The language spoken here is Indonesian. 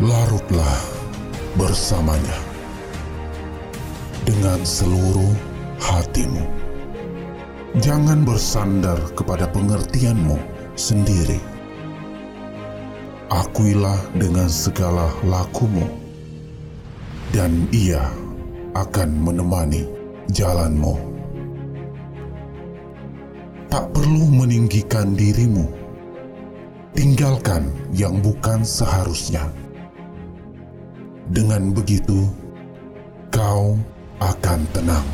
larutlah bersamanya dengan seluruh hatimu. Jangan bersandar kepada pengertianmu sendiri. Akuilah dengan segala lakumu, dan Ia akan menemani jalanmu. Tak perlu meninggikan dirimu, tinggalkan yang bukan seharusnya. Dengan begitu, kau akan tenang.